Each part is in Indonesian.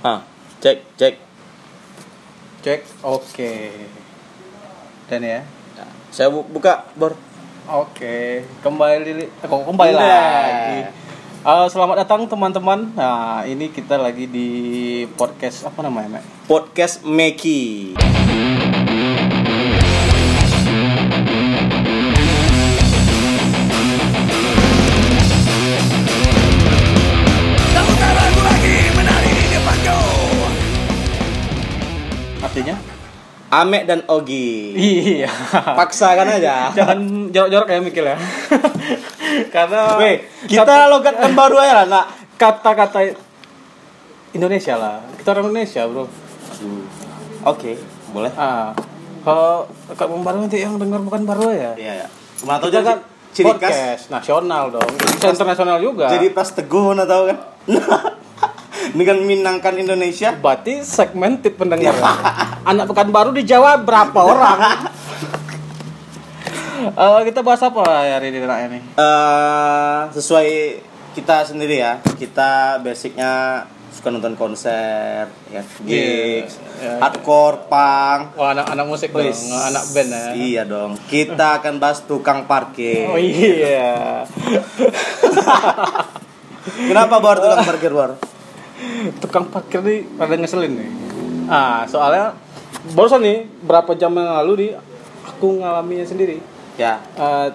Ah, cek, cek. Cek. Oke. Dan ya. Ya, Saya bu- buka, Bor. Oke, kembali eh, kok kembali Udah. lagi. Eh, selamat datang teman-teman. Nah, ini kita lagi di podcast apa namanya, Mek? Podcast Meki. Artinya? Amek dan Ogi. Iya. Paksakan aja. Jangan jorok-jorok ya Mikil ya. Karena Weh, kita logatkan baru aja lah, nak. kata-kata Indonesia lah. Kita orang Indonesia, Bro. Oke, boleh. Ah. Kalau kalau baru nanti yang dengar bukan baru ya. Iya, ya. Mana tahu kan ciri khas. podcast nasional dong. Bisa internasional juga. Jadi pas teguh mana tahu kan. Dengan minangkan Indonesia. berarti segmented pendengar. Anak pekan baru di Jawa berapa orang? Eh, kita bahas apa hari ini Nak, ini? eh sesuai kita sendiri ya. Kita basicnya suka nonton konser, ya, gigs, Iya. hardcore, punk. Wah, anak-anak musik dong, Wis. anak band ya. Iya dong. Kita akan bahas tukang parkir. Oh iya. Kenapa Bor tukang parkir Bor? Tukang parkir nih pada ngeselin nih. Ah, soalnya barusan nih berapa jam yang lalu nih aku ngalaminya sendiri. Ya. Eh,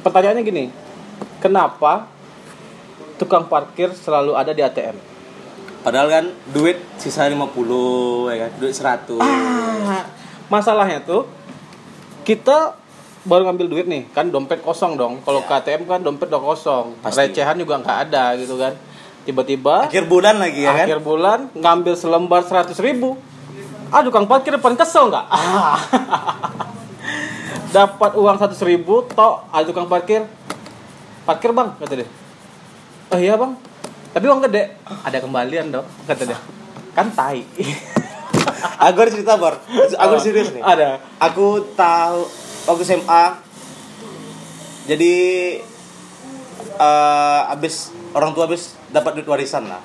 pertanyaannya gini, kenapa tukang parkir selalu ada di ATM? Padahal kan duit sisa 50 ya kan, duit 100. Ah, masalahnya tuh kita baru ngambil duit nih, kan dompet kosong dong. Kalau Ya. ke ATM kan dompet udah kosong, Pasti. recehan juga nggak ada gitu kan. Tiba-tiba Akhir bulan lagi ya kan? akhir bulan ngambil selembar seratus ribu. Ah, tukang parkir depan kesel nggak? Ah. Dapat uang seratus ribu, tok ada tukang parkir. Parkir bang, kata dia. Oh iya bang, tapi uang gede. Ada kembalian dong, kata dia. Kan tai. Aku cerita Bor. Aku serius nih. Ada. Aku tahu waktu SMA. Jadi eh abis orang tua abis dapat duit warisan lah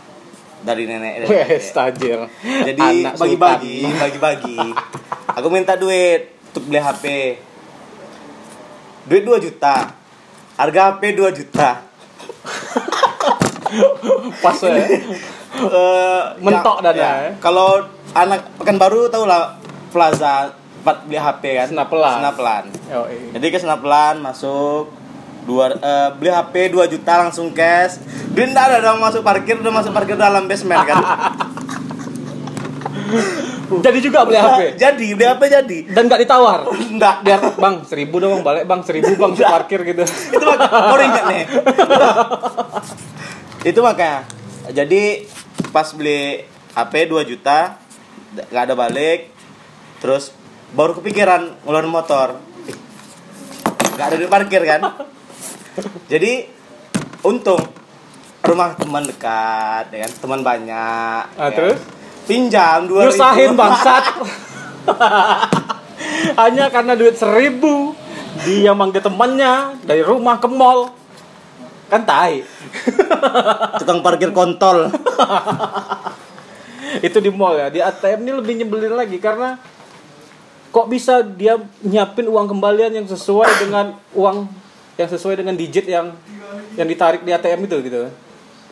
dari nenek. Wes, tajir. Jadi bagi-bagi, bagi-bagi. Aku minta duit untuk beli HP. Duit 2 juta. Harga HP 2 juta. Pas ya. Eh, Mentok ya, dana, ya. ya. Kalau anak Pekanbaru tau lah Plaza tempat beli HP kan. Senapelan. Senapelan. Oh, iya. Jadi ke Senapelan masuk dua eh, beli HP 2 juta langsung cash. Nggak ada dong masuk parkir udah masuk parkir dalam basement kan. Jadi juga beli HP jadi beli HP jadi. dan nggak ditawar. Enggak. Biar bang seribu dong bang balik bang seribu bang untuk parkir gitu. itu mak- baru ingat nih itu makanya jadi pas beli HP 2 juta nggak ada balik terus baru kepikiran ngeluarin motor nggak ada di parkir kan jadi untung rumah teman dekat ya kan? Teman banyak Ah, ya. terus? pinjam dua Nyusahin bangsat. Hanya karena duit seribu. Dia manggil temannya dari rumah ke mall. Kan tai. Tukang parkir kontol. Itu di mall ya. Di ATM ini lebih nyebelin lagi karena kok bisa dia nyiapin uang kembalian yang sesuai dengan uang yang sesuai dengan digit yang yang ditarik di ATM itu gitu.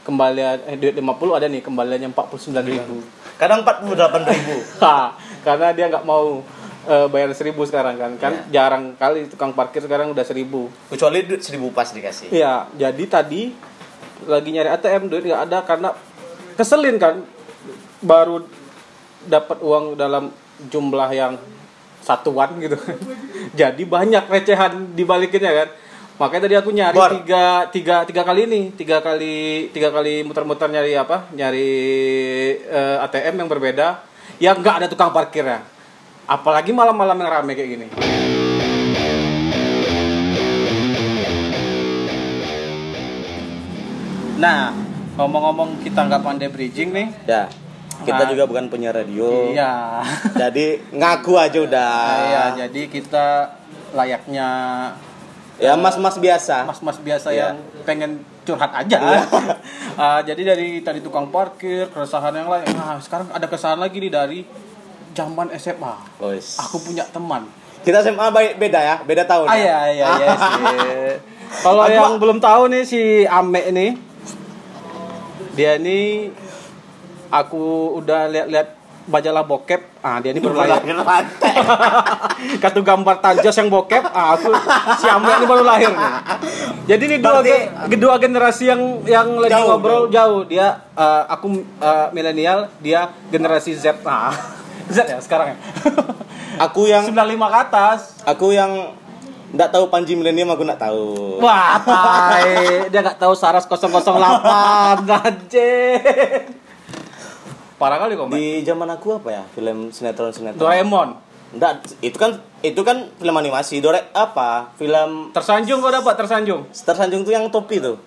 Kembalian eh duit 50 ada nih kembaliannya 49.000 ribu. Kadang 48 ribu. Ha, karena dia nggak mau eh, bayar seribu sekarang kan. Kan jarang kali tukang parkir sekarang udah seribu. Kecuali duit seribu pas dikasih. Iya, jadi tadi lagi nyari ATM duit nggak ada karena keselin kan. Baru dapat uang dalam jumlah yang satuan gitu. Jadi banyak recehan dibalikinnya kan. Makanya tadi aku nyari Bor. tiga, tiga, tiga kali nih, tiga kali tiga kali muter-muter nyari apa? Nyari eh, ATM yang berbeda yang nggak ada tukang parkirnya. Apalagi malam-malam yang rame kayak gini. Nah, ngomong-ngomong kita nggak pandai bridging nih. Ya, kita Nah. juga bukan punya radio. Iya. Jadi ngaku aja udah. Nah, iya, jadi kita layaknya Ya mas-mas biasa. mas-mas biasa Iya. yang pengen curhat aja. Ah, jadi dari tadi tukang parkir, keresahan yang lain. Nah, sekarang ada keresahan lagi nih dari zaman SMA. Wes. Aku punya teman. Kita SMA baik beda ya, beda tahun. Ah ya? iya iya iya. Kalau yang belum tahu nih si Ame ini dia ini aku udah lihat-lihat majalah bokep. Ah, dia ini baru lahir. Kartu gambar tajos yang bokep. Ah, aku si Ame ini baru lahir nih. Jadi ini dua Berarti- kedua generasi yang yang lagi Jauh, ngobrol jauh. Dia eh, aku eh, milenial, dia generasi Z. Nah, Z ya sekarang ya. Aku yang 95 ke atas. aku yang nggak tahu Panji Milenium aku nggak tahu. Wah, tai. dia nggak tahu Saras 008 anjir. Parah kali kok. Di zaman aku apa ya? Film sinetron sinetron. Doraemon. Nggak, itu kan itu kan film animasi. Dore apa? Film Tersanjung kok dapat tersanjung. tersanjung tuh yang topi tuh.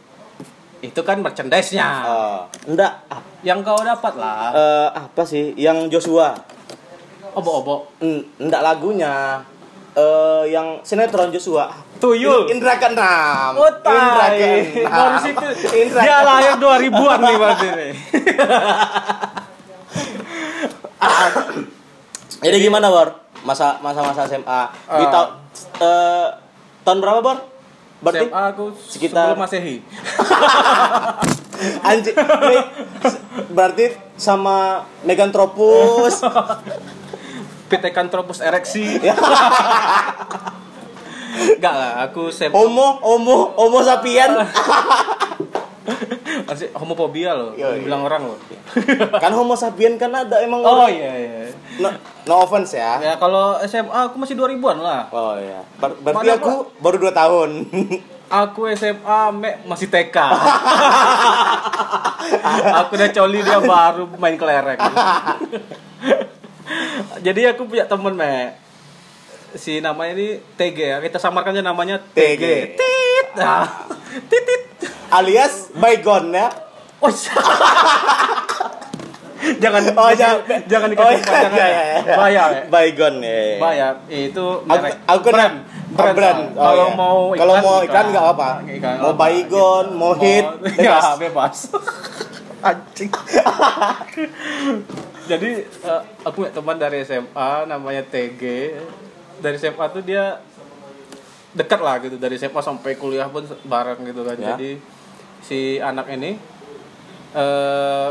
Itu kan merchandise-nya. Eh, enggak ah, Yang kau dapat lah. eh, apa sih? Yang Joshua. Obo-obo. En- Enggak lagunya. Eh yang sinetron Joshua. Tuyul. In- Indra Keenam. Oh, Indra. Keenam. Baru situ. Indra Dia lahir 2000-an nih berarti nih. Jadi gimana, Bor? Masa masa masa SMA. Di Ah. tahun eh, tahun berapa, Bor? Berarti SMA aku sekitar- sebelum Masehi. Nih, berarti sama Megantropus. Pithecanthropus ereksi. Ya. Enggak lah, aku SMA Homo, homo, homo sapien. masih homofobia loh. Iya, iya. Bilang orang loh. kan homo sapien kan ada emang Oh orang. iya iya. No, no offense ya. Ya kalau SMA aku masih 2000-an lah. Oh iya. Ber- berarti Mana, aku baru 2 tahun. Aku SMA me, masih TK. aku udah coli dia baru main kelereng. Jadi aku punya temen me. Si namanya ini TG ya. Kita samarkan aja namanya TG. TG. Tit. Nah, titit. Alias bygone ya. Oh, jangan Oh, jangan jangan oh, dikasih iya, panjangan iya, ya. iya. Bayar ya. Bygone ya. Itu Aku, merek. aku kena brand. brand. Brand. Oh, Kalau iya. mau kalau mau iklan nggak apa-apa. Iklan Mau apa, Baygon, mau hit, ya bebas. bebas anjing jadi eh, aku punya teman dari SMA namanya TG dari SMA tuh dia dekat lah gitu dari SMA sampai kuliah pun bareng gitu kan Ya. jadi si anak ini eh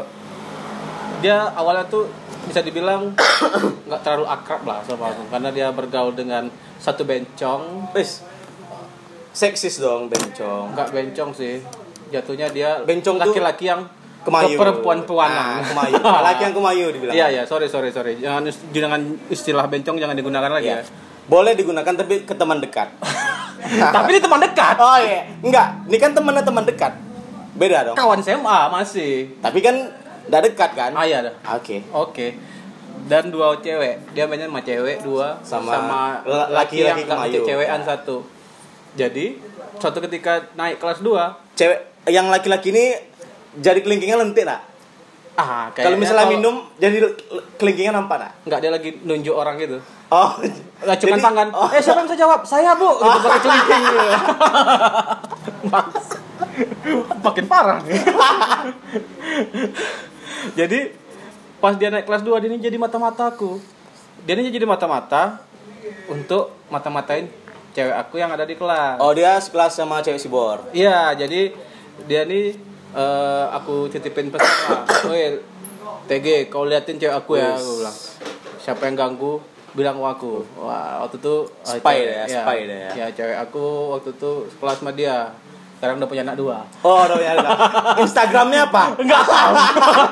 dia awalnya tuh bisa dibilang nggak terlalu akrab lah sama aku karena dia bergaul dengan satu bencong Wis. Seksis dong bencong. nggak bencong sih jatuhnya dia Bencong laki-laki yang Kemayu. perempuan-puanan Nah, kemayu. Laki yang kemayu dibilang. iya iya sorry sorry sorry jangan jangan istilah bencong jangan digunakan lagi Iya. ya Boleh digunakan tapi ke teman dekat. tapi ini teman dekat Oh iya, enggak. Ini kan temannya teman dekat. Beda dong. kawan SMA masih Tapi kan udah dekat kan? ah iya dah Oke. oke dan dua cewek dia mainnya sama cewek dua Sama laki laki-laki yang kemayu. cewekan satu jadi suatu ketika naik kelas 2 Cewek yang laki-laki ini jadi kelingkingnya lentik nak? ah Kalau misalnya minum jadi kelingkingnya nampak nak? nggak dia lagi nunjuk orang gitu Oh. Jadi- tangan. Oh. Eh siapa yang bisa jawab? Saya bu. Gitu pakai celingking. gitu. Makin parah nih. jadi pas dia naik kelas 2 dia ini jadi mata-mataku. Dia ini jadi mata-mata untuk mata-matain cewek aku yang ada di kelas. Oh dia sekelas sama cewek sibor. Iya, jadi dia nih eh, aku titipin pesan lah. TG, kau liatin cewek aku ya, aku bilang. Siapa yang ganggu, bilang sama aku. Wah, waktu itu Spy deh ya, spy deh ya. Ya, cewek aku waktu itu sekelas sama dia. Sekarang udah punya anak dua. Oh udah punya anak. Instagramnya apa? Enggak tahu.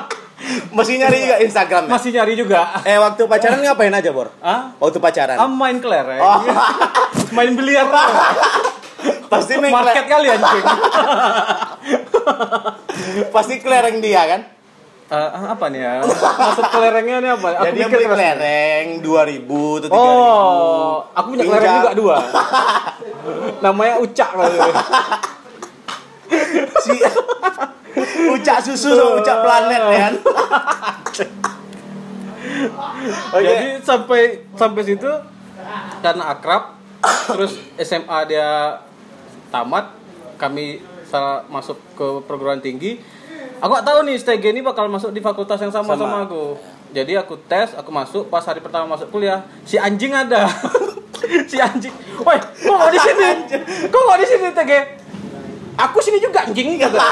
Masih nyari juga Instagramnya. Masih nyari juga. Eh waktu pacaran ngapain aja bor? Hah? Waktu pacaran. Ah, main kelereng. Oh. main biliar. Pasti main Market kali anjing. Pasti kelereng dia kan? Eh, apa nih ya? Maksud kelerengnya ini apa? Jadi yang mikir beli kelereng 2000 atau 3000. Oh, aku punya kelereng juga dua. Namanya Ucak kali. Si Ucak susu sama ucak planet ya kan? Oke. Jadi sampai sampai situ karena akrab, terus SMA dia tamat, kami salah masuk ke perguruan tinggi aku gak tahu nih STG ini bakal masuk di fakultas yang sama Sama. sama, aku. Jadi aku tes aku masuk pas hari pertama masuk kuliah si anjing ada. Si anjing. Woi kok gak di sini? Kok gak di sini TG aku sini juga anjing kata.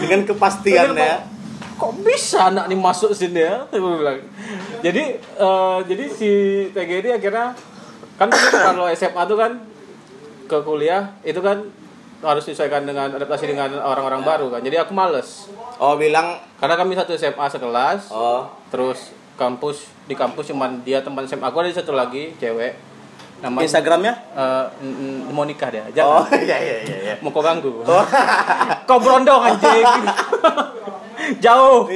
Dengan kepastian ya. kok bisa anak ini masuk sini ya? Bilang. jadi eh, jadi si TG ini akhirnya kan kalau SMA tuh kan ke kuliah itu kan harus disesuaikan dengan adaptasi dengan orang-orang baru kan. Jadi aku males. Oh bilang? Karena kami satu SMA sekelas oh. terus kampus di kampus cuman dia teman SMA aku ada satu lagi cewek. Namanya Instagramnya? eh, n- mau nikah dia. Oh jangan iya iya iya. iya. mau kau ganggu. Oh. kau berondong anjing. Jauh.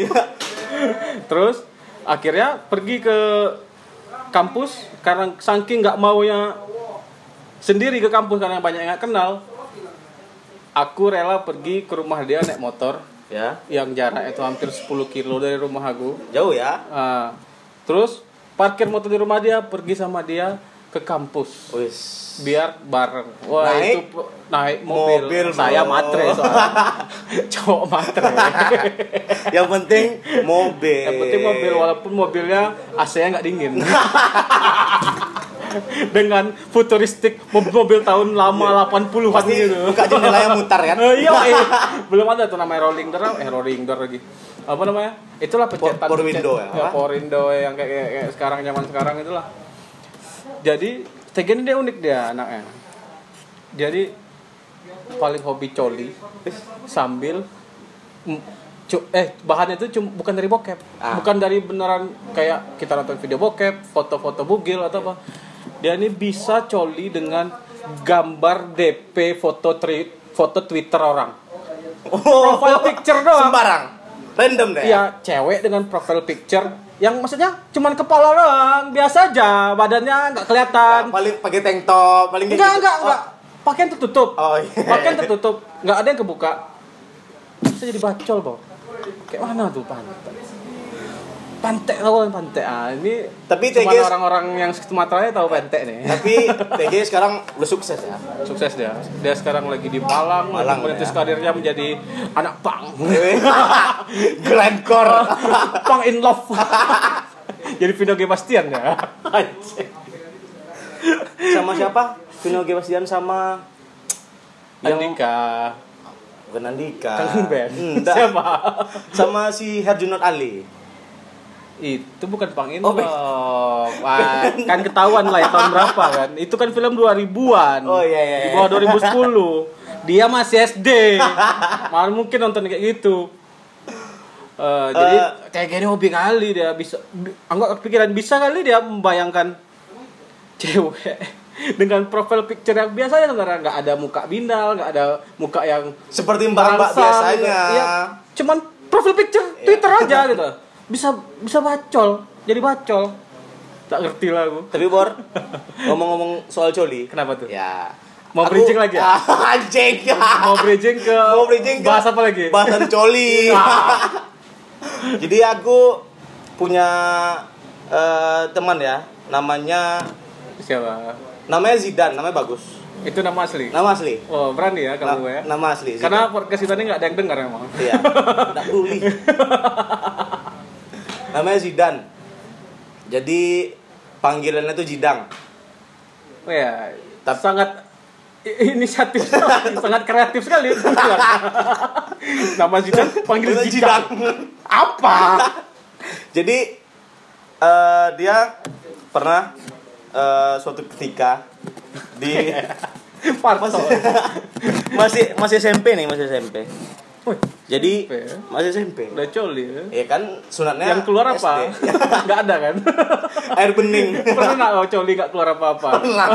Terus akhirnya pergi ke kampus karena saking nggak maunya sendiri ke kampus karena banyak yang nggak kenal aku rela pergi ke rumah dia naik motor ya. yang jarak itu hampir 10 kilo dari rumah aku Jauh ya. Ah, terus parkir motor di rumah dia pergi sama dia ke kampus Wis. biar bareng wah Naik itu naik mobil, mobil, saya bro. matre soalnya cowok matre Yang penting mobil. yang penting mobil walaupun mobilnya AC-nya nggak dingin dengan futuristik mobil-mobil tahun lama 80-an Iya. Gitu buka jendelanya mutar kan? Eh, iya, eh. belum ada tuh namanya rolling door, eh rolling door lagi. Apa namanya? Itulah pencetan Power window ya, apa? power window yang kayak, kayak, kayak sekarang zaman sekarang itulah. Jadi Tegen dia unik dia anaknya. Jadi paling hobi coli sambil mm, cu- eh bahannya itu cum- bukan dari bokep, Ah. bukan dari beneran kayak kita nonton video bokep, foto-foto bugil atau apa. Dia ini bisa coli dengan gambar DP foto tri- foto Twitter orang. Oh, Profile picture doang. Sembarang. Random deh. Iya, cewek dengan profile picture yang maksudnya cuman kepala doang, biasa aja, badannya nggak kelihatan. Paling pakai tank top, paling Enggak, gitu. enggak, Oh, enggak. Pakaian tertutup. Oh, iya. Pakaian tertutup, nggak ada yang kebuka. Bisa jadi bacol, Bang. Kayak mana tuh pantai? Pantai tahu kan pantai. Ah, ini Tapi cuma TG orang-orang yang Sumatera tahu pantai nih. Tapi TG sekarang udah sukses ya. Sukses dia. Dia sekarang lagi di Malang, Malang, merintis ya. karirnya menjadi anak pang. Grandcore. pang in love. jadi Vino G. Bastian ya. Sama siapa? Vino G. Bastian sama yang Andika. bukan Andika. Kangen band. Enggak. Siapa? Sama si Herjunot Ali. Itu bukan Pang In Oh. Wah, kan ketahuan lah ya tahun berapa kan. Itu kan film 2000-an. Oh, iya, iya, Di iya. bawah 2010. Dia masih SD. Malah mungkin nonton kayak gitu. Eh, jadi Eh. kayak gini hobi kali dia bisa bi- anggap kepikiran bisa kali dia membayangkan cewek dengan profile picture yang biasanya sebenarnya nggak ada muka bindal nggak ada muka yang Seperti mbak-mbak Merangsang, biasanya. ya, cuman profil picture Twitter aja gitu. Bisa bisa bacol, jadi bacol. Tak ngerti lah aku. Tapi Bor, ngomong-ngomong soal coli. Kenapa tuh? Ya. Mau aku- bridging lagi ya? Anjing. Mau bridging ke Mau bridging ke bahas apa lagi? Bahasan coli. Jadi aku punya eh, teman ya, namanya Siapa? namanya Zidan, namanya bagus. Itu nama asli. Nama asli. Oh, berani ya kamu ya. Nama asli. Zidan. Karena podcast kita ini nggak ada yang dengar emang. Iya. Enggak peduli. Namanya Zidan. Jadi panggilannya tuh Jidang. Oh ya, Tapi- sangat inisiatif sangat kreatif sekali nama Zidan panggil Zidang apa Jadi eh, dia pernah eh, suatu ketika di Parto masih masih SMP nih, masih SMP. Jadi SMP ya? masih SMP. udah coli ya Ya kan sunatnya yang keluar apa nggak ada kan Air bening. pernah nggak oh, coli nggak keluar apa apa Pernah.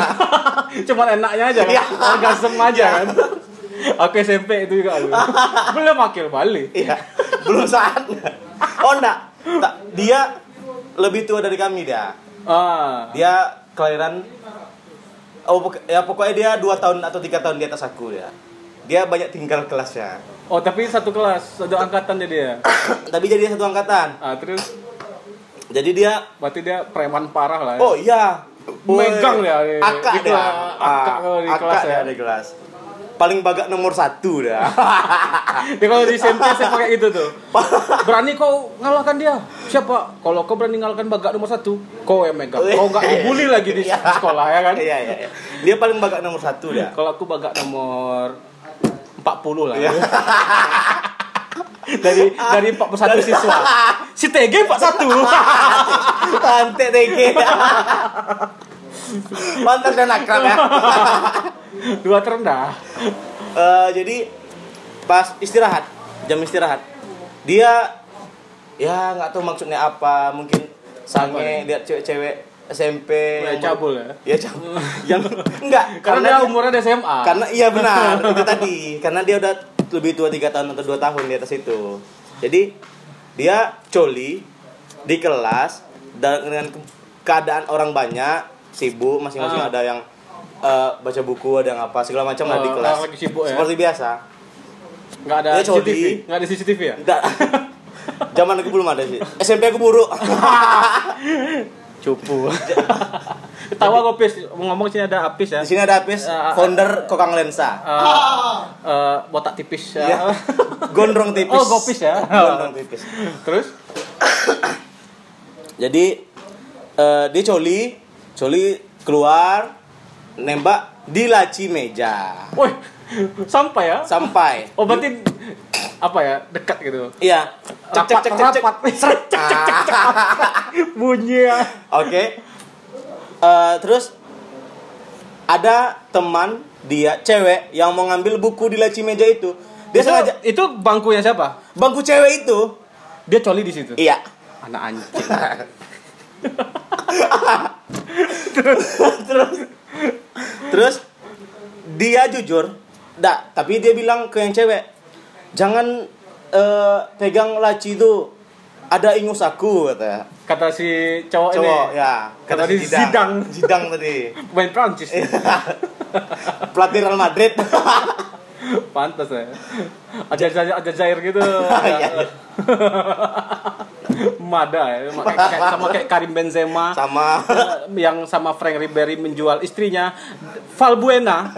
cuman enaknya aja kan Iya. orgasm aja kan aku SMP itu juga aku. belum akil balik Iya. Belum saatnya. Oh enggak. Tak, dia lebih tua dari kami dia. ah Dia kelahiran Oh, ya pokoknya dia dua tahun atau tiga tahun di atas aku ya. Dia banyak tinggal kelasnya. Oh tapi satu kelas satu angkatan jadi ya Tapi jadi dia satu angkatan. ah terus Jadi dia berarti dia preman parah lah ya. Oh iya. Megang dia, Akak gitu dia. akak Ah, kalau di akak kelas dia ya. di kelas. paling bagak nomor satu dah. Ya kalau di SMP saya pakai itu tuh. Berani kau ngalahkan dia? Siapa? Kalau kau berani ngalahkan bagat nomor satu, kau yang megang. Kau nggak dibully lagi di Iya. sekolah ya kan? Iya iya. iya. Dia paling bagak nomor satu dah. Kalau aku bagat nomor 40 lah. Iya. dari dari 41 siswa. Si TG 41. Tante TG. Pantas dan akrab ya. Dua terendah. Eh, jadi pas istirahat, jam istirahat, dia ya nggak tahu maksudnya apa, mungkin sange lihat cewek-cewek SMP Ya, cabul ya. Ya cabul. yang enggak Karena dia umurnya di SMA. karena iya benar itu tadi karena dia udah lebih tua tiga tahun atau dua tahun di atas itu jadi dia coli di kelas dan dengan ke- keadaan orang banyak sibuk masing-masing Ah. ada yang eh, baca buku ada yang apa segala macam lah di Oh, kelas lagi sibuk ya. seperti biasa Nggak ada Dia coli. CCTV, nggak ada CCTV ya? Zaman aku belum ada sih SMP aku buruk Cupu. Tahu aku Apis, ngomong sini ada Apis ya. di sini ada Apis ah, founder Kokang Lensa Eh, eh, botak tipis ya. Iya. gondrong tipis Oh, gopis ya. gondrong tipis Terus? Jadi eh, dia coli, coli keluar nembak di laci meja Woi, sampai ya? sampai. Oh, berarti apa ya? Dekat gitu. Iya. Cek cek cek cek cek. rapat. Seret, cek, cek, cek, cek. Bunyi ya. Oke. Eh, terus ada teman dia cewek yang mau ngambil buku di laci meja itu. Dia Itu, sengaja itu bangkunya siapa? bangku cewek itu. Dia coli di situ. Iya. Anak anjing. terus terus dia jujur Nggak, tapi dia bilang ke yang cewek jangan eh, pegang laci itu ada ingus aku kata Kata si cowok, cowok ini. ya Kata si di Zidane. Zidane tadi Main Prancis. pelatih Real Madrid Pantas ya. Ada ada Jair gitu. Iya. Mada ya. Kayak- kayak- sama kayak Karim Benzema. sama yang sama Frank Ribery menjual istrinya Valbuena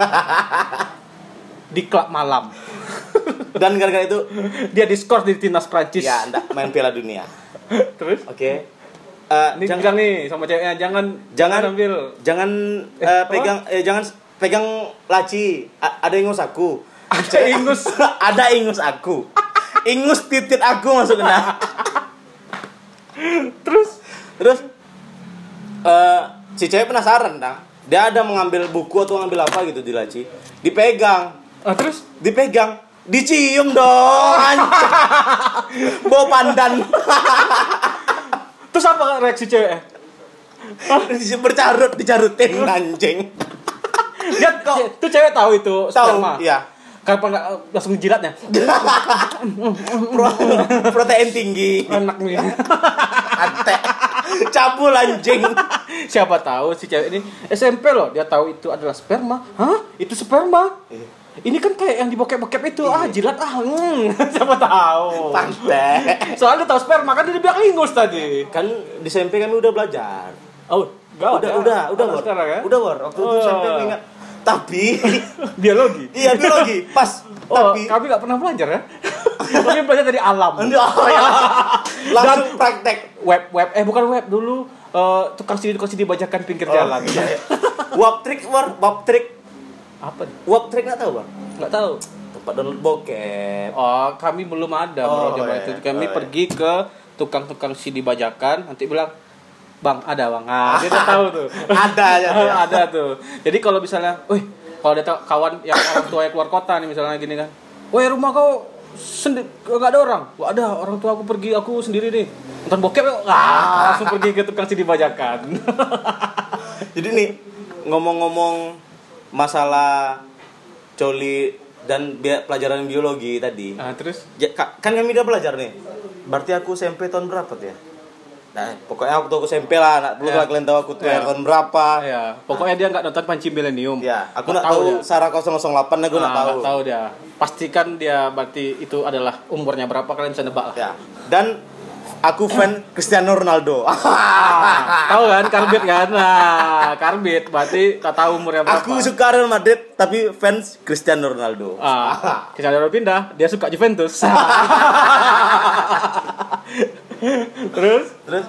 di klub malam. Dan gara-gara itu Dia diskors di timnas Prancis. ya ndak main Piala Dunia. Terus? Oke. Eh, ini jangan bilang nih sama ceweknya jangan Jangan. ambil. jangan Eh, eh, apa? pegang eh jangan pegang laci. A- ada ingus aku. Ada ingus. ada ingus aku. Ingus titit aku kena Terus? Terus eh si cewek penasaran dah dia ada mengambil buku atau ngambil apa gitu di laci. Dipegang. Ah, terus? Dipegang dicium dong anjing bawa pandan terus apa reaksi cewek? bercarut dicarutin anjing Dia tuh cewek tahu itu tahu sperma. ya Kenapa nggak langsung jilatnya? Pro- protein tinggi Enak nih. ante cabul anjing Siapa tahu si cewek ini SMP loh, dia tahu itu adalah sperma. Hah? Itu sperma? Iya. Ini kan kayak yang di bokep-bokep itu. Ah, jilat ah. Hmm. Siapa tahu. pantai Soalnya tahu sperma kan dia bilang ingus tadi. kan di SMP kami udah belajar Oh, enggak udah ada. udah udah Bor. sekarang ya? udah Bor. waktu itu Oh. SMP aku ingat tapi Biologi. iya biologi pas Oh, tapi kami nggak pernah belajar ya. kami belajar dari alam. Oh, ya. langsung praktek Web web eh bukan web dulu eh, tukang CD tukang CD bajakan pinggir jalan. Oh, iya, iya. wap trick war wap trick Apa? nih? wap trick nggak tahu bang Nggak tahu. tempat download bokep Oh, kami belum ada Oh, bro zaman iya. itu. Kami Oh, iya. pergi ke tukang-tukang CD bajakan, nanti bilang, "Bang, ada, Bang." Ah, dia udah tahu tuh. ada aja tuh. ada tuh. Jadi kalau misalnya, "Wih, kalau ada kawan yang orang tua yang keluar kota nih misalnya gini kan. Woi, rumah kau sendiri gak ada orang. Wah, ada orang tua aku pergi, aku sendiri nih. Nonton bokep yuk. Ah, langsung pergi ke tukang CD bajakan. Jadi nih ngomong-ngomong masalah coli dan bi- pelajaran biologi tadi. nah, terus Ya, ka- kan kami udah belajar nih. Berarti aku SMP tahun berapa tuh ya? Nah, pokoknya aku tuh aku SMP lah, nak perlu Ya. lah kalian tahu aku tuh yang tahun berapa. ya, pokoknya dia nggak nonton Panci Millennium. Ya, aku Nggak tahu dia. Sarah 008 aku nak Nah, tahu. nggak tahu dia. Pastikan dia berarti itu adalah umurnya berapa kalian bisa nebak lah. Ya. Dan Aku fan Cristiano Ronaldo. Ah, tahu kan karbit kan? Nah, karbit berarti tak tahu umurnya berapa. Aku suka Real Madrid tapi fans Cristiano Ronaldo. Ah, Cristiano Ronaldo pindah, dia suka Juventus. Terus Terus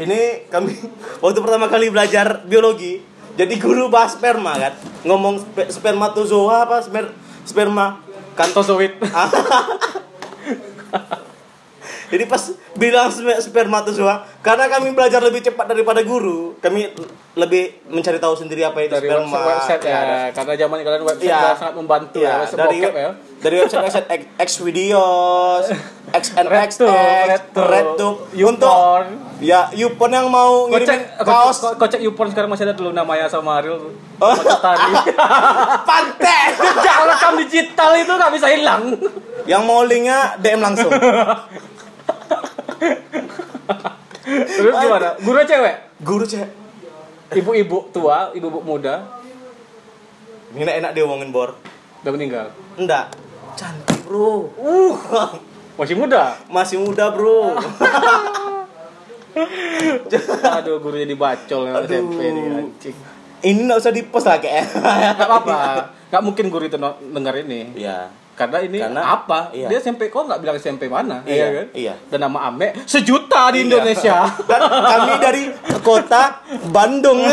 ini kami waktu pertama kali belajar biologi, jadi guru bahas sperma kan, ngomong spe, spermatozoa apa sper, sperma kan Tosoid. Jadi pas bilang spe- spermatozoa, karena kami belajar lebih cepat daripada guru, kami lebih mencari tahu sendiri apa itu dari sperma. website, website ya, Ya, karena zaman kalian website udah sangat membantu Iya, ya, website dari bokep ya. dari website website X, videos, XNX, RedTube, untuk ya YouPorn yang mau ngirim kaos kocek YouPorn sekarang masih ada dulu namanya sama Ariel. Oh. Tadi. pantai Jejak rekam digital itu nggak bisa hilang. yang mau linknya DM langsung. Terus gimana? Guru cewek? Guru cek, Ibu-ibu tua, ibu-ibu muda ini enak, enak dia ngomongin bor. udah meninggal. Enggak, cantik bro. Uh, masih muda. Masih muda bro. Aduh, guru jadi bacol yang SMP nih anjing. Ini nggak usah di post lagi ya. Gak apa-apa. Gak mungkin guru itu denger ini. Iya. Karena ini Karena- apa? iya. Dia SMP kok nggak bilang SMP mana? Iya, kan? iya. Dan nama Ame sejuta di Iya. Indonesia. Dan kami dari kota Bandung.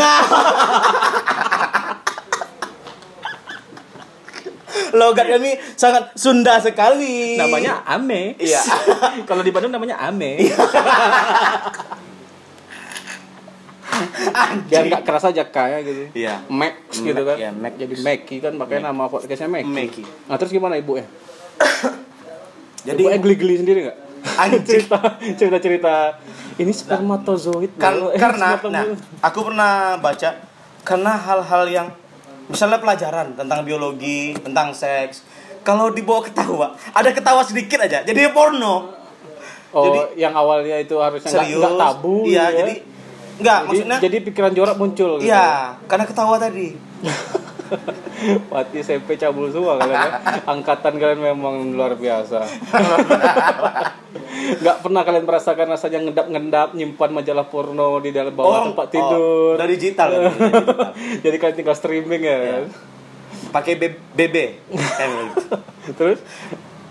Logat kami sangat Sunda sekali. namanya Ame. Iya. Kalau di Bandung namanya Ame. Biar nggak keras aja kayak gitu. Iya. Max gitu kan. Iya, Max. Jadi Meki kan makanya nama podcastnya Meki. Meki. Nah terus gimana ibu ya? Jadi Ibu geli-geli sendiri nggak? Anjing. cerita cerita cerita ini spermatozoid kan. Eh, karena nah, aku pernah baca karena hal-hal yang misalnya pelajaran tentang biologi, tentang seks, kalau dibawa ketawa, ada ketawa sedikit aja, jadi porno. oh jadi- yang awalnya itu harusnya nggak tabu Iya, gitu ya. jadi enggak jadi, maksudnya jadi pikiran jorok muncul gitu. Iya, karena ketawa tadi. Pati SMP cabul semua kalian ya. Angkatan kalian memang luar biasa. Nggak pernah kalian merasakan rasanya ngendap-ngendap nyimpan majalah porno di dalam bawah tempat tidur. Oh, dari digital kan. dari digital. Jadi kalian tinggal streaming ya. kan? Pakai BB. Gitu. Terus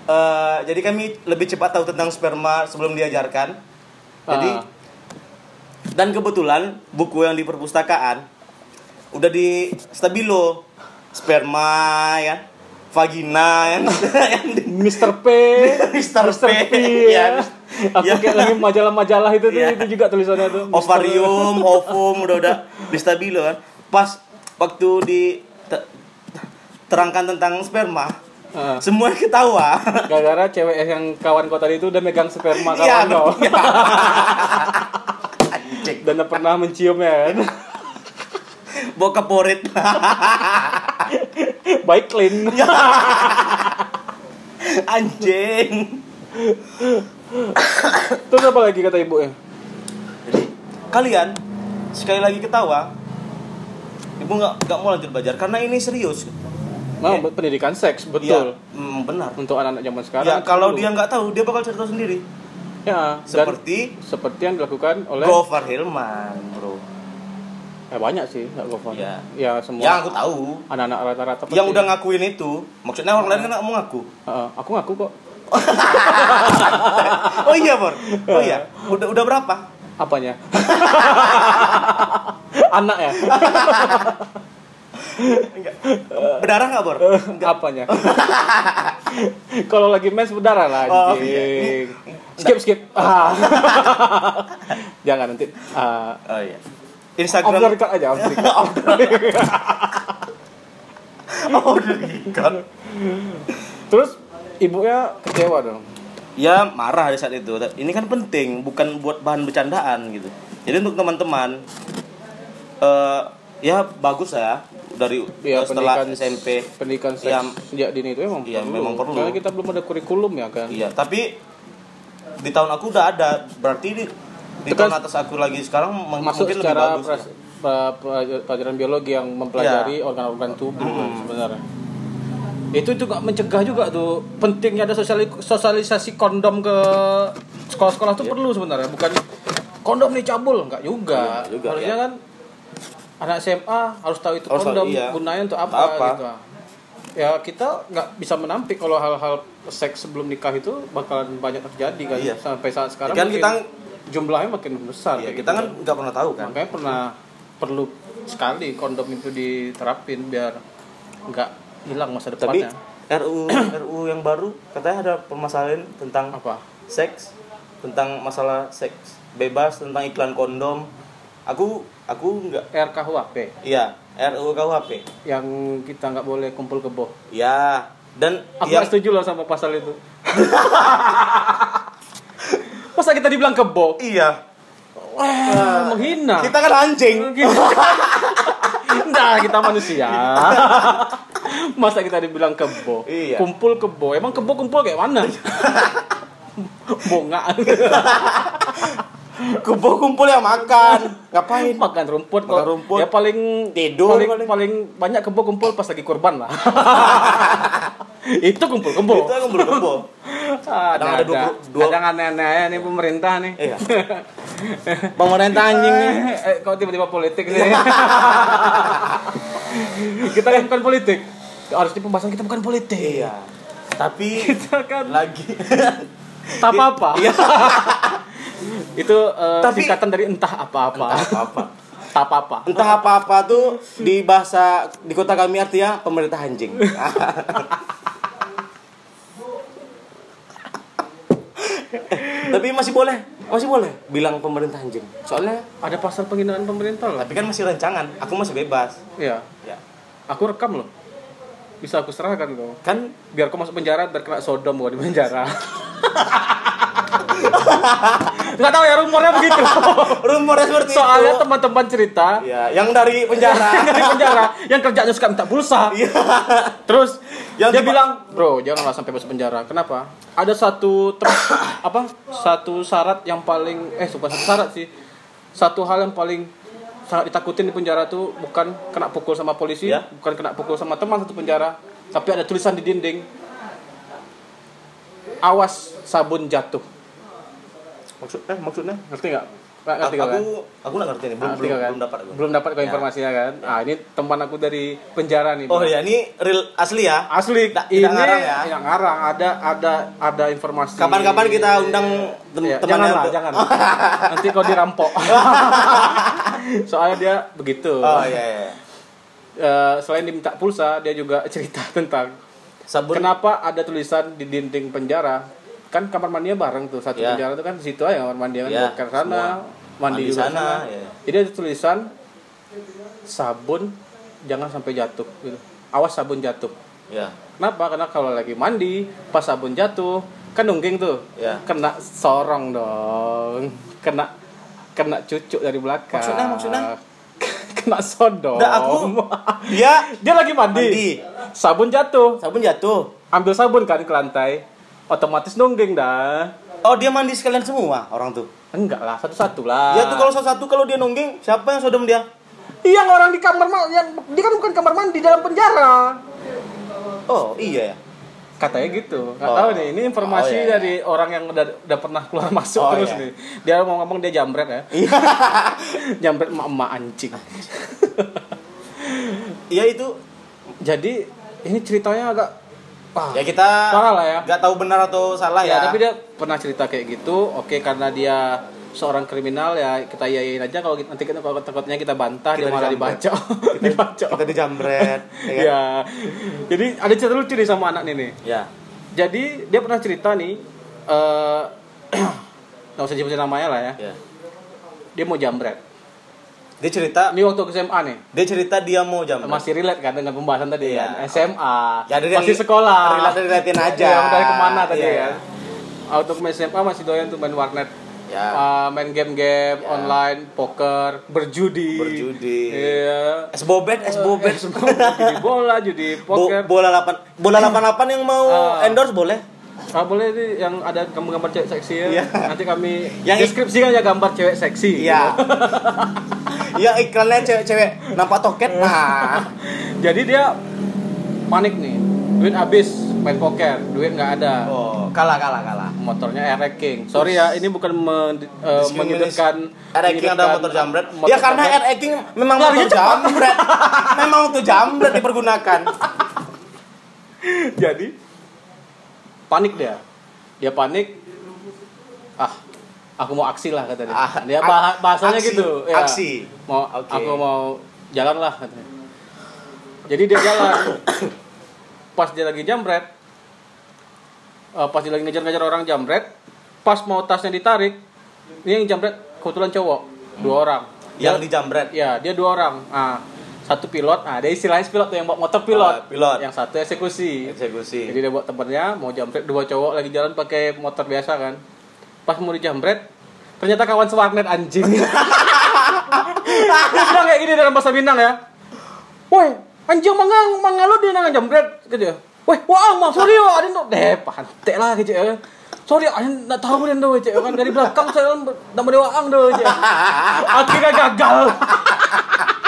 Eh, jadi kami lebih cepat tahu tentang sperma sebelum diajarkan. Jadi Ah. Dan kebetulan buku yang di perpustakaan udah di stabilo sperma ya vagina yang yang di Mr. P, Mr. P, ya. ya. Aku Ya. kayak lagi majalah-majalah itu tuh, Ya. itu juga tulisannya tuh. Mr. ovarium, ovum udah udah di stabilo kan. Pas waktu di te- terangkan tentang sperma, Ah. semua ketawa. Gara-gara cewek yang kawan kau tadi itu udah megang sperma Iya, kawan kau. Dan pernah menciumnya kan. Bawa kaporit. Baik clean. Anjing. Terus apa lagi kata ibu ya? Jadi kalian sekali lagi ketawa, ibu nggak nggak mau lanjut belajar karena ini serius. Nah, Ya. pendidikan seks betul. mm, benar. Untuk anak-anak zaman sekarang. Ya kalau dia nggak tahu dia bakal cerita sendiri. Ya, Seperti seperti yang dilakukan oleh Gofar Hilman, bro. eh, banyak sih, nggak Gofar. Iya. Ya semua. Yang aku tahu, Anak-anak rata-rata yang udah ngakuin itu, maksudnya orang lain kan mau ngaku. Heeh, aku ngaku kok. Oh iya, Bor. Oh iya. Udah udah berapa? Apanya? Anak ya? Enggak. Berdarah nggak, Bor? Apanya? Kalau lagi mens berdarah lah Oh, anjing. iya. Skip skip. Ah. Jangan nanti. ah Oh iya. off the Instagram record aja, off the record. Oh, udah record. Terus ibunya kecewa dong. ya marah di saat itu ini kan penting bukan buat bahan bercandaan gitu jadi untuk teman-teman eh ya bagus ya dari Iya, setelah pendidikan SMP pendidikan seks Iya. sejak dini itu emang Iya, perlu. memang perlu. Karena kita belum ada kurikulum ya kan. iya tapi di tahun aku udah ada berarti di, di tahun atas aku lagi sekarang Masuk mungkin lebih secara bagus pras- ya. pelajaran biologi yang mempelajari organ-organ tubuh Hmm. sebenarnya. Itu juga mencegah juga tuh pentingnya ada sosiali- sosialisasi kondom ke sekolah-sekolah tuh perlu sebenarnya bukan kondom nih cabul enggak juga, Iya, juga, harusnya ya. kan anak SMA harus tahu itu Harus tahu, kondom iya. gunanya untuk apa, Apa. gitu ya kita nggak bisa menampik kalau hal-hal seks sebelum nikah itu bakalan banyak terjadi kan Iya. sampai saat sekarang Kan kita- jumlahnya makin besar Iya, kita gitu. kan nggak pernah tahu kan. makanya pernah perlu sekali kondom itu diterapin biar nggak hilang masa Tapi depannya RU RU yang baru katanya ada permasalahan tentang apa seks, tentang masalah seks bebas, tentang iklan kondom. Aku aku nggak RKUHP iya RUU KUHP. yang kita nggak boleh kumpul kebo Ya, dan aku yang setuju loh sama pasal itu masa kita dibilang kebo iya. Wah, menghina Kita kan anjing. Nah, kita manusia. Masa kita dibilang kebo? Iya. Kumpul kebo. Emang kebo kumpul kayak mana? Bonga. Kumpul kumpul ya makan. Ngapain? Makan rumput Makan rumput. Ya paling Tidur paling, paling. paling banyak kebo kumpul pas lagi kurban lah. Itu kumpul kebo. Itu kumpul kumpul. Ada Kadang ada ada dua- dua- ada aneh-aneh nih pemerintah nih. Iya. Pemerintah anjing nih. Eh, kok tiba-tiba politik sih? kita kan bukan politik. Harus di pembahasan kita bukan politik. Iya. Tapi Kita kan lagi tak apa-apa. Itu eh, Tapi- singkatan dari entah apa-apa. apa-apa. Tak apa-apa. Entah apa-apa tuh di bahasa di kota kami artinya pemerintah anjing. Tapi masih boleh, masih boleh bilang pemerintah anjing. Soalnya Ada pasal penghinaan pemerintah loh. tapi kan masih rancangan, aku masih bebas. Iya. Ya. Aku rekam loh. Bisa aku serahkan loh. Kan Biar kau masuk penjara biar kena sodom gua di penjara. Nggak tahu ya rumornya begitu. rumornya seperti Soalnya teman-teman cerita Ya, yang dari penjara. dari penjara yang kerjanya suka minta pulsa. Iya. Terus Yang dia bilang, "Bro, janganlah sampai masuk penjara." Kenapa? Ada satu apa? Satu syarat yang paling eh bukan satu syarat sih. Satu hal yang paling sangat ditakutin di penjara tuh bukan kena pukul sama polisi, Ya. bukan kena pukul sama teman satu penjara, tapi ada tulisan di dinding. Awas sabun jatuh. Maksudnya, maksudnya? Ngerti nggak? Nggak Aku ngerti kau kan? aku nggak ngerti nih, belum Ngerti belum, kan? belum dapat aku. Belum dapat kau Ya. informasinya kan? Ah, ini teman aku dari penjara nih. Oh Bang. ya, ini real asli ya. Asli, Tidak- ini tidak ngarang ya? yang ngarang ada ada ada informasi. Kapan-kapan kita undang tem Ya, temannya janganlah, untuk- jangan. Nanti kau dirampok. Soalnya dia begitu. Oh iya iya. Eh, selain diminta pulsa, dia juga cerita tentang Sabun kenapa ada tulisan di dinding penjara. Kan kamar mandinya bareng tuh satu Ya. penjara tuh kan situ aja kamar mandi kan Ya, ke sana, semua. mandi, Mandi juga sana, sana. ya. Jadi ada tulisan sabun jangan sampai jatuh gitu. Awas sabun jatuh. ya. Kenapa? Karena kalau lagi mandi, pas sabun jatuh, kan nungging tuh. Ya. Kena sorong dong. Kena kena cucuk dari belakang. Maksudnya, maksudnya? kena sodom. Nggak, aku dia Dia lagi mandi. Mandi. Sabun jatuh. sabun jatuh. Ambil sabun kan ke lantai. Otomatis nungging dah. Oh, dia mandi sekalian semua orang tuh. Enggak lah, satu-satu lah. Ya tuh kalau satu-satu kalau dia nungging, siapa yang sodom dia? Yang orang di kamar mandi, yang dia kan bukan kamar mandi dalam penjara. Oh, iya ya. Katanya gitu. Nggak Oh. tahu nih, ini informasi Oh, iya, iya. dari orang yang udah, udah pernah keluar masuk Oh, terus iya. nih. Dia mau ngomong dia jambret ya. Iya. jambret emak-emak anjing. Iya itu. Jadi ini ceritanya agak Ya kita Parah lah ya. Gak tahu benar atau salah ya, ya. tapi dia pernah cerita kayak gitu. Oke, karena dia seorang kriminal ya kita yayain aja kalau kita- nanti kita kalau takutnya kita bantah Kita dia malah dibaca. dibaca. kita dijambret. ya kan? Ya. Jadi ada cerita lucu nih sama anak ini nih. Ya. Jadi dia pernah cerita nih eh nggak usah sebutin namanya lah ya. Ya. Dia mau jambret. Dia cerita, Ini waktu ke SMA nih. dia cerita dia mau jambret. Masih relate kan dengan pembahasan tadi Iya. kan. SMA. Ya, dari masih sekolah. relate-relatein aja. Yang dari ke mana tadi Iya. kan. Waktu ke SMA masih doyan tuh main warnet. Ya. Uh, main game-game Ya. online, poker, berjudi. Berjudi. Iya. Es bobet, es bobet. Judi bola, judi Bo- poker. bola 8 bola 88 yang mau Ah. endorse boleh? Ah, boleh nih yang ada gambar-gambar cewek seksi ya. Iya. Nanti kami Yang- deskripsikan ya gambar cewek seksi. Iya. Iya iklannya cewek-cewek nampak toket. Nah. Jadi dia panik nih. Duit habis main poker, duit nggak ada. Oh, kalah kalah kalah. motornya RX King. Sorry ya, ini bukan men, eh, menyudutkan RX King ada motor jambret. motor Ya karena. RX King memang motor jambret. memang untuk jambret dipergunakan. jadi panik dia dia panik ah aku mau aksi lah katanya Ah, dia bah- bahasanya aksi, gitu ya. aksi. mau Oke. aku mau jalan lah katanya jadi dia jalan pas dia lagi jambret eh, pas dia lagi ngejar-ngejar orang jambret pas mau tasnya ditarik ini yang jambret kebetulan cowok dua orang Yang Dia- di jambret. Ya, dia dua orang. Ah, satu pilot. Ah, dia istilahnya pilot tuh yang bawa motor pilot. Ah, pilot. Yang satu eksekusi. Eksekusi. Jadi dia bawa temennya mau jambret dua cowok lagi jalan pakai motor biasa kan. Pas mau dijambret, ternyata kawan sewarnet anjing. dia bilang kayak gini dalam bahasa Minang ya. Woi, anjing mangang mangalu dia nang jambret gitu. Woi, wah, mah sorry yo, ada no deh pantek lah gitu ya. Sorry, ada nak tahu dia tuh cek kan dari belakang saya nama dia waang tuh cek. Akhirnya gagal.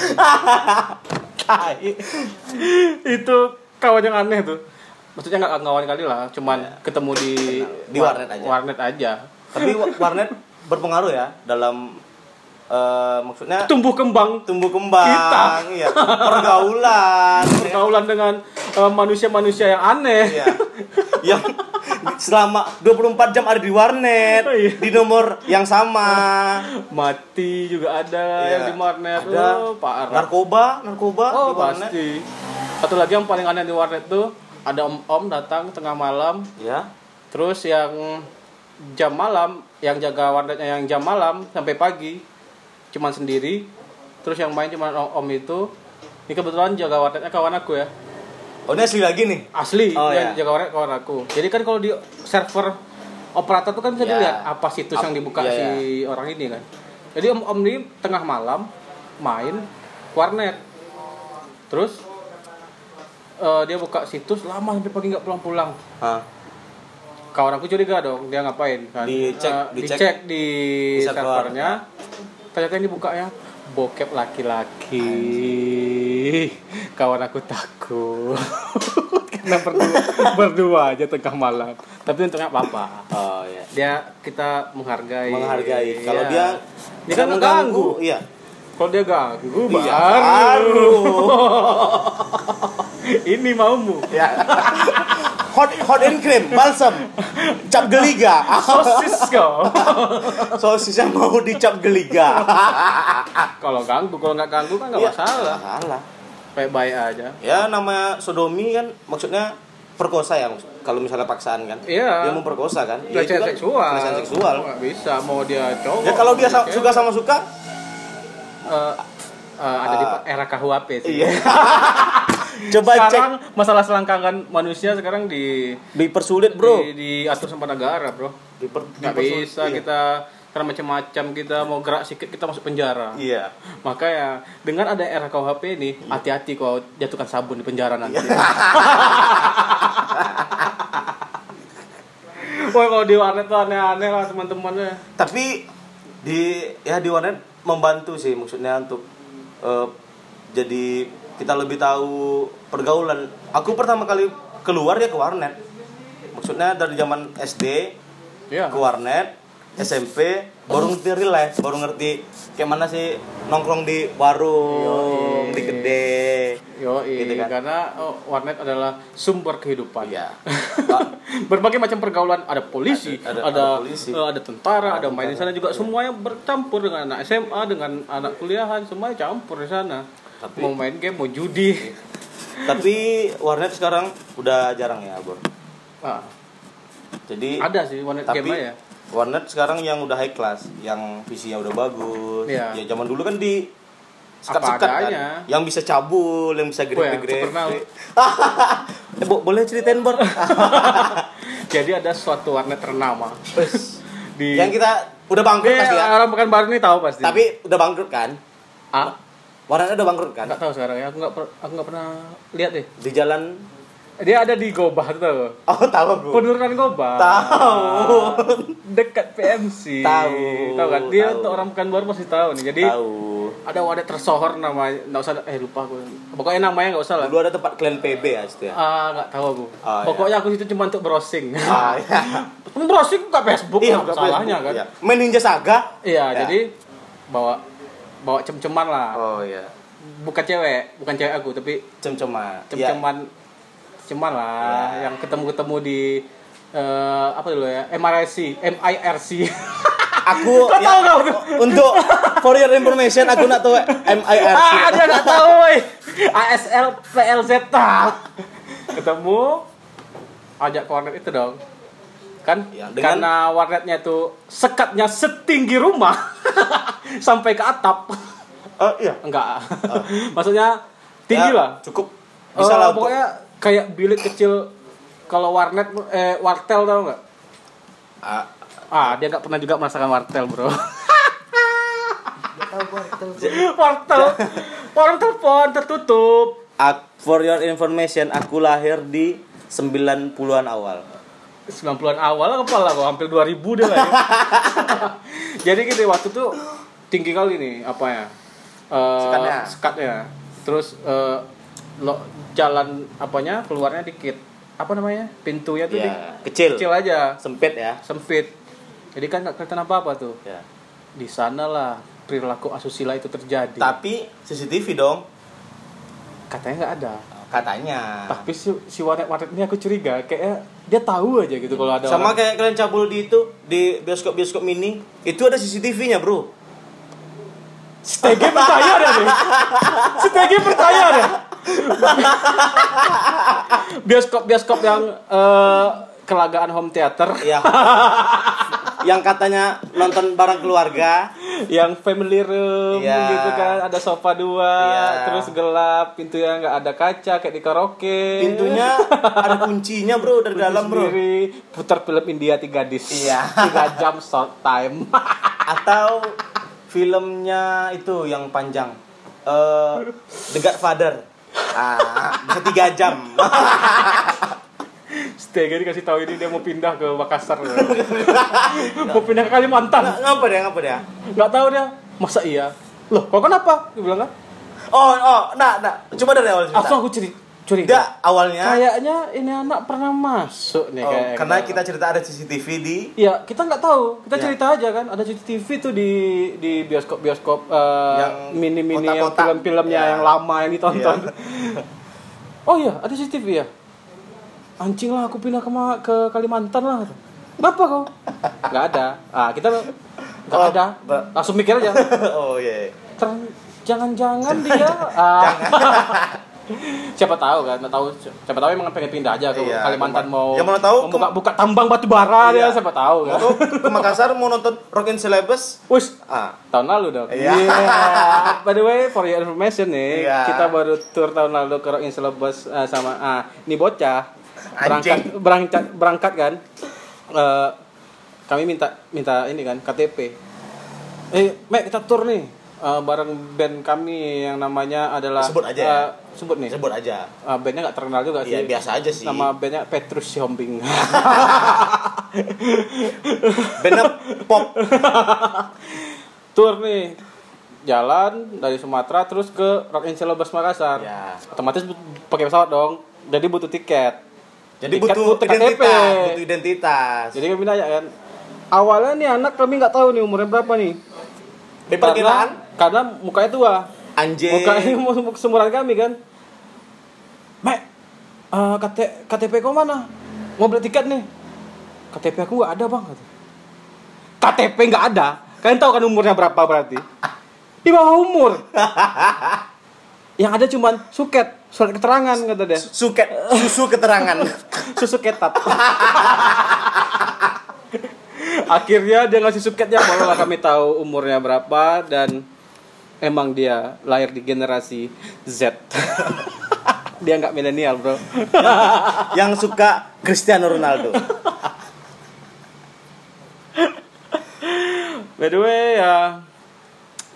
Itu kawan yang aneh tuh. Maksudnya nggak kawan kali lah cuman ketemu di Di warnet aja. warnet aja. Tapi wa- warnet berpengaruh ya dalam eh, maksudnya tumbuh kembang. Tumbuh kembang, Kita. iya, pergaulan, ya. pergaulan dengan eh, manusia-manusia yang aneh. Iya. yang selama 24 jam ada di warnet Oh, iya. di nomor yang sama. Mati juga ada Iya. yang di warnet. Ada. Oh, parah. Narkoba narkoba oh di warnet. pasti. Satu lagi yang paling aneh di warnet tuh ada om-om datang tengah malam. Ya terus yang jam malam yang jaga warnetnya yang jam malam sampai pagi cuman sendiri terus yang main cuman om, om itu. Ini kebetulan jaga warnetnya kawan aku ya. Oh ini asli lagi nih? Asli Oh, yang iya. jaga warnet kawan aku. Jadi kan kalau di server operator tuh kan bisa Ya. dilihat apa situs Ap- yang dibuka iya, si orang ini kan. Jadi om om ini tengah malam main warnet. Terus eh, dia buka situs lama sampai pagi nggak pulang-pulang. Kawan aku curiga dong dia ngapain kan. Dicek- Eh, dicek dicek di, di server. Ternyata ini bukanya bokep laki-laki. Kawan aku takut. Karena berdua berdua aja tengah malam. Tapi untungnya apa apa oh ya dia kita menghargai. Menghargai. Kalau Iya. dia dia kan mengganggu iya. Kalau dia ganggu Iya, baru. baru. ini maumu. Ya hot hot and cream balsam. Cap geliga. Sosis kau. Sosisnya mau dicap geliga. Kalau ganggu kalau nggak ganggu kan nggak Iya, masalah. Nggak masalah. Baik-baik aja. Ya namanya sodomi kan maksudnya perkosa ya kalau misalnya paksaan kan. Iya. dia memperkosa kan? Ya, itu kan seksual. pelecehan seksual. Nggak bisa mau dia cowok ya kalau dia oke. suka sama suka? Eh, eh, ada di Ah. era KUHP sih. Iya coba cek sekarang masalah selangkangan manusia sekarang di dipersulit bro di, diatur sama negara bro Diper, nggak dipersulit. bisa Iya. kita karena macam-macam kita mau gerak sedikit kita masuk penjara iya makanya dengan ada era KUHP ini hati-hati kau jatuhkan sabun di penjara nanti Iya. Wah kalau di warnet tuh aneh-aneh lah teman-temannya tapi di ya di warnet membantu sih maksudnya untuk eh, jadi kita lebih tahu pergaulan aku pertama kali keluar ya ke warnet maksudnya dari zaman SD Iya. ke warnet SMP baru ngerti real life baru ngerti kayak mana sih nongkrong di warung Yoi. di kedai Yo, Gitu kan. karena oh, warnet adalah sumber kehidupan. Iya. Berbagai macam pergaulan, ada polisi, Ada- ada ada- ada, ada polisi. ada tentara, ada main di sana juga semuanya bercampur dengan anak SMA, dengan anak kuliahan, semuanya campur di sana. Tapi- mau main game, mau judi. tapi warnet sekarang udah jarang ya bro. Ah, jadi ada sih warnet tapi game ya. warnet sekarang yang udah high class yang PC-nya udah bagus. Iya. ya zaman dulu kan di Apa sekat-sekat kan yang bisa cabul yang bisa grepe-grepe pernah. eh, bo- boleh ceritain bor Jadi ada suatu warnet ternama. Di yang kita udah bangkrut Eh, pasti ya. orang bukan baru ini tahu pasti. tapi udah bangkrut kan? Ah, warnetnya udah bangkrut kan nggak tahu sekarang ya. Aku nggak per- aku nggak pernah lihat deh. di jalan Dia ada di Gobah tuh. oh tahu aku Penurunan Gobah. Tahu. Dekat PMC. Tahu. Tahu kan? Dia Tahu. untuk orang bukan baru pasti tahu nih. Jadi tahu ada wadah tersohor namanya nggak usah eh lupa aku pokoknya namanya nggak usah lah Dulu ada tempat klan PB ya situ ya. ah nggak tahu aku Oh, iya. pokoknya aku situ cuma untuk browsing Ah, iya. browsing nggak Facebook Iya, nggak Facebook, salahnya kan iya. Main Ninja Saga. iya Ya. jadi bawa bawa cem-ceman lah Oh iya. bukan cewek bukan cewek aku tapi Cem-ceman. Iya. cem-ceman ceman lah Ya. yang ketemu-ketemu di eh, apa dulu ya MIRC MIRC Aku Kau ya, tahu tuh? untuk for your information aku nak tahu MIRC. ah dia nggak tahu woi ASL PLZ ketemu ajak ke warnet itu dong kan? Ya, dengan- karena warnetnya itu sekatnya setinggi rumah sampai ke atap. Oh iya. enggak. Maksudnya tinggi Ya, lah Cukup. Bisa Eh, lah untuk pokoknya kayak bilik kecil kalau warnet eh wartel tau nggak? Ah, ah dia nggak pernah juga merasakan wartel bro. Wartel warung telepon tertutup. For your information aku lahir di 90-an awal. 90-an awal kepala kok hampir 2000 deh lah ya. jadi gitu waktu itu tinggi kali nih apa ya Eh, Sekatnya. sekatnya terus eh, lo jalan apanya keluarnya dikit apa namanya pintunya tuh Ya, di- kecil. kecil aja Sempit ya. sempit jadi kan nggak kelihatan apa apa tuh Ya. di sana lah perilaku asusila itu terjadi Tapi CCTV dong katanya nggak ada katanya. tapi si, si warnet ini aku curiga kayaknya dia tahu aja gitu kalau ada Sama orang- kayak kalian cabul di itu di bioskop-bioskop mini, itu ada CCTV-nya, Bro. Stege percaya deh nih. Stege percaya deh. Bioskop-bioskop yang eh, kelagaan home theater Ya. yang katanya nonton bareng keluarga. Yang family room Iya. gitu kan ada sofa dua Iya. terus gelap pintunya nggak ada kaca kayak di karaoke Pintunya ada kuncinya, Bro, dari Kunci dalam, Bro. sendiri putar film India tiga disc Iya. tiga jam short time Atau filmnya itu yang panjang. Eh The Godfather. Ah, bisa tiga jam. Stege dikasih tahu ini dia mau pindah ke Makassar mau pindah ke Kalimantan Ng- ngapa dia? Ngapa dia? nggak tahu dia masa iya loh kok kenapa dia bilang kan Oh, oh, nah, nah, coba dari awal cerita. langsung aku curi curiga Dia awalnya kayaknya ini anak pernah masuk nih oh, kayak karena kita cerita ada CCTV di ya kita nggak tahu kita Ya. cerita aja kan ada CCTV tuh di di bioskop bioskop Yang mini mini yang film-filmnya Ya. yang lama yang ditonton Iya. oh iya ada CCTV ya anjing lah aku pindah ke ke Kalimantan lah kenapa kau nggak ada ah kita nggak Oh, ada langsung mikir aja oh iya. Ter- jangan-jangan dia ah. siapa tahu kan tahu siapa tahu emang pengen pindah aja ke Iya, Kalimantan mau ya mana tahu buka, ke- buka tambang batu bara Iya. dia siapa tahu kan ke Makassar mau nonton Rock and Celebes? Wis Ah, tahun lalu dong. Iya. By the way, for your information nih, Iya. kita baru tour tahun lalu ke Rock in Celebes eh, sama ah ini bocah berangkat berangkat berangkat kan. Eh, kami minta minta ini kan KTP. Eh, Mek kita tour nih. Eh, bareng band kami yang namanya adalah Sebut aja ya. eh, sebut nih. sebut aja. Eh, bandnya nggak terkenal juga sih. Iya, biasa aja sih. Nama bandnya Petrus Siombing. Bandnya pop. tour nih jalan dari Sumatera terus ke Rock in Celebes Makassar Ya. otomatis pakai pesawat dong jadi butuh tiket Jadi Tiket butuh KTP. identitas, butuh identitas. jadi kami nanya kan? Awalnya nih anak kami nggak tahu nih umurnya berapa nih. Di perkiraan karena, karena mukanya tua. Anjing. mukanya mu- seumuran kami kan? Mek eh, KT, KTP kau mana? Mau beli tiket nih. KTP aku nggak ada bang. KTP nggak ada? Kalian tahu kan umurnya berapa berarti? Di bawah umur yang ada cuman suket surat keterangan kata dia Suket susu keterangan. susu ketat akhirnya dia ngasih suketnya barulah kami tahu umurnya berapa dan emang dia lahir di generasi Z dia nggak milenial bro yang suka Cristiano Ronaldo. by the way ya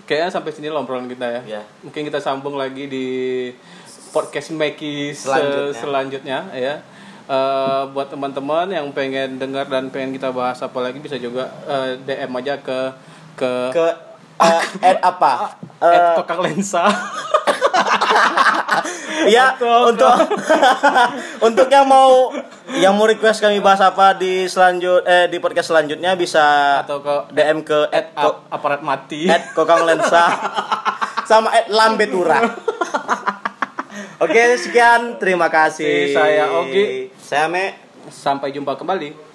kayaknya sampai sini obrolan kita ya Ya. mungkin kita sambung lagi di podcast Meki se- Selanjutnya. selanjutnya ya Eh, buat teman-teman yang pengen dengar dan pengen kita bahas apa lagi bisa juga eh, DM aja ke ke Ke eh, at apa? Eh, At lensa. Iya, Atau untuk untuk yang mau yang mau request kami bahas apa di selanjut eh di podcast selanjutnya bisa Atau ke DM ke at at, ko, ap- aparat mati. at kokang lensa sama at lambetura. Oke, sekian. Terima kasih. Saya Ogi. Saya Me. Sampai jumpa kembali.